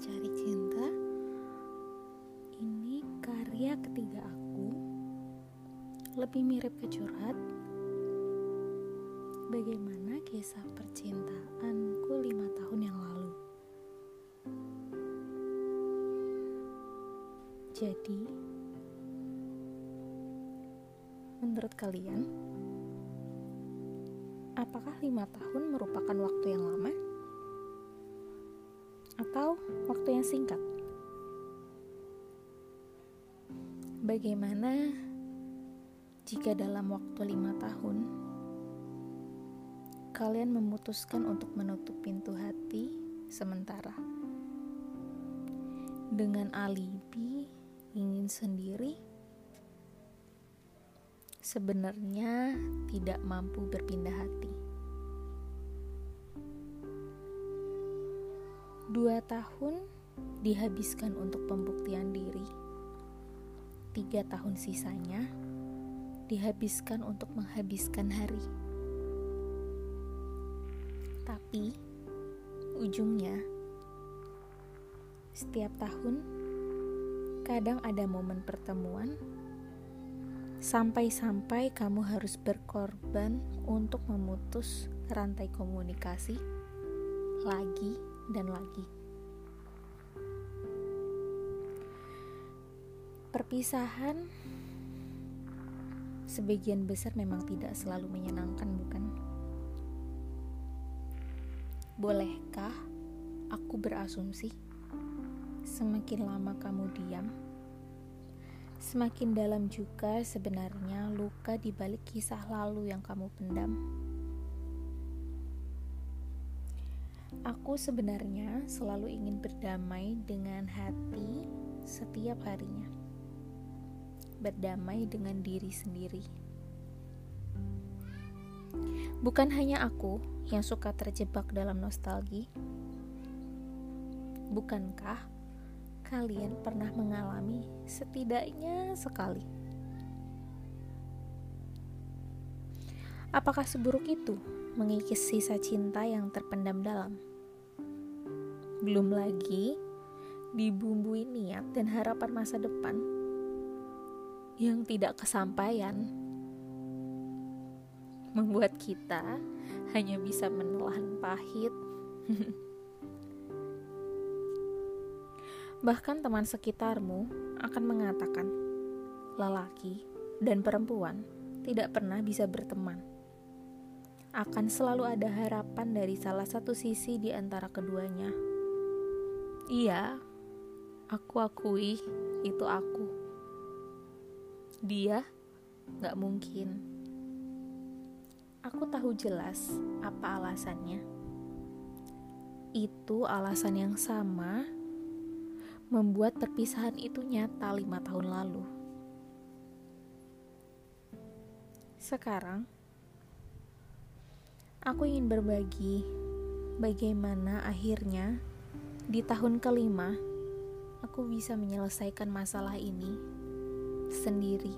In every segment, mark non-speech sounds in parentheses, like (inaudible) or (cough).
Mencari Cinta. Ini karya ketiga aku. Lebih mirip ke curhat. Bagaimana kisah percintaanku lima tahun yang lalu? Jadi Menurut kalian Apakah lima tahun merupakan waktu yang lama? Atau waktu yang singkat. Bagaimana jika dalam waktu lima tahun kalian memutuskan untuk menutup pintu hati sementara dengan alibi ingin sendiri? Sebenarnya tidak mampu berpindah hati. Dua tahun dihabiskan untuk pembuktian diri. Tiga tahun sisanya dihabiskan untuk menghabiskan hari. Tapi ujungnya setiap tahun kadang ada momen pertemuan sampai-sampai kamu harus berkorban untuk memutus rantai komunikasi lagi dan lagi. Perpisahan sebagian besar memang tidak selalu menyenangkan, bukan? Bolehkah aku berasumsi semakin lama kamu diam, semakin dalam juga sebenarnya luka di balik kisah lalu yang kamu pendam? Aku sebenarnya selalu ingin berdamai dengan hati setiap harinya. Berdamai dengan diri sendiri. Bukan hanya aku yang suka terjebak dalam nostalgi. Bukankah kalian pernah mengalami setidaknya sekali? Apakah seburuk itu mengikis sisa cinta yang terpendam dalam? Belum lagi dibumbui niat dan harapan masa depan yang tidak kesampaian membuat kita hanya bisa menelan pahit. (laughs) Bahkan teman sekitarmu akan mengatakan, lelaki dan perempuan tidak pernah bisa berteman akan selalu ada harapan dari salah satu sisi di antara keduanya. Iya, aku akui itu aku. Dia gak mungkin. Aku tahu jelas apa alasannya. Itu alasan yang sama membuat perpisahan itu nyata lima tahun lalu. Sekarang, Aku ingin berbagi bagaimana akhirnya di tahun kelima aku bisa menyelesaikan masalah ini sendiri.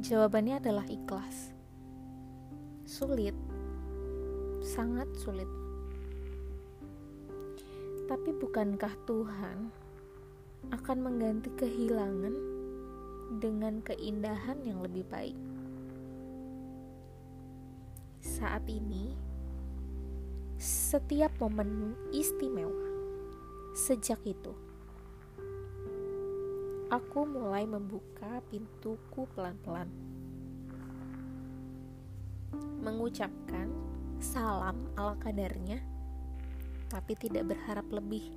Jawabannya adalah ikhlas. Sulit, sangat sulit. Tapi bukankah Tuhan akan mengganti kehilangan dengan keindahan yang lebih baik? saat ini, setiap momen istimewa sejak itu, aku mulai membuka pintuku pelan-pelan, mengucapkan salam ala kadarnya, tapi tidak berharap lebih.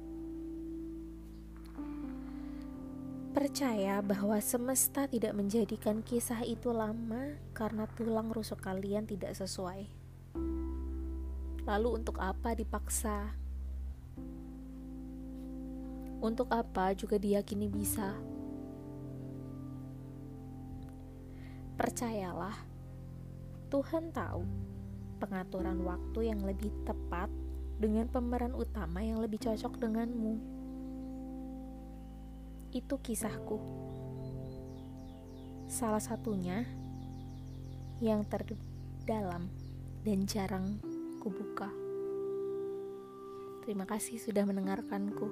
Percaya bahwa semesta tidak menjadikan kisah itu lama karena tulang rusuk kalian tidak sesuai. Lalu untuk apa dipaksa? Untuk apa juga diyakini bisa? Percayalah, Tuhan tahu pengaturan waktu yang lebih tepat dengan pemeran utama yang lebih cocok denganmu itu kisahku. Salah satunya yang terdalam dan jarang Terima kasih sudah mendengarkanku.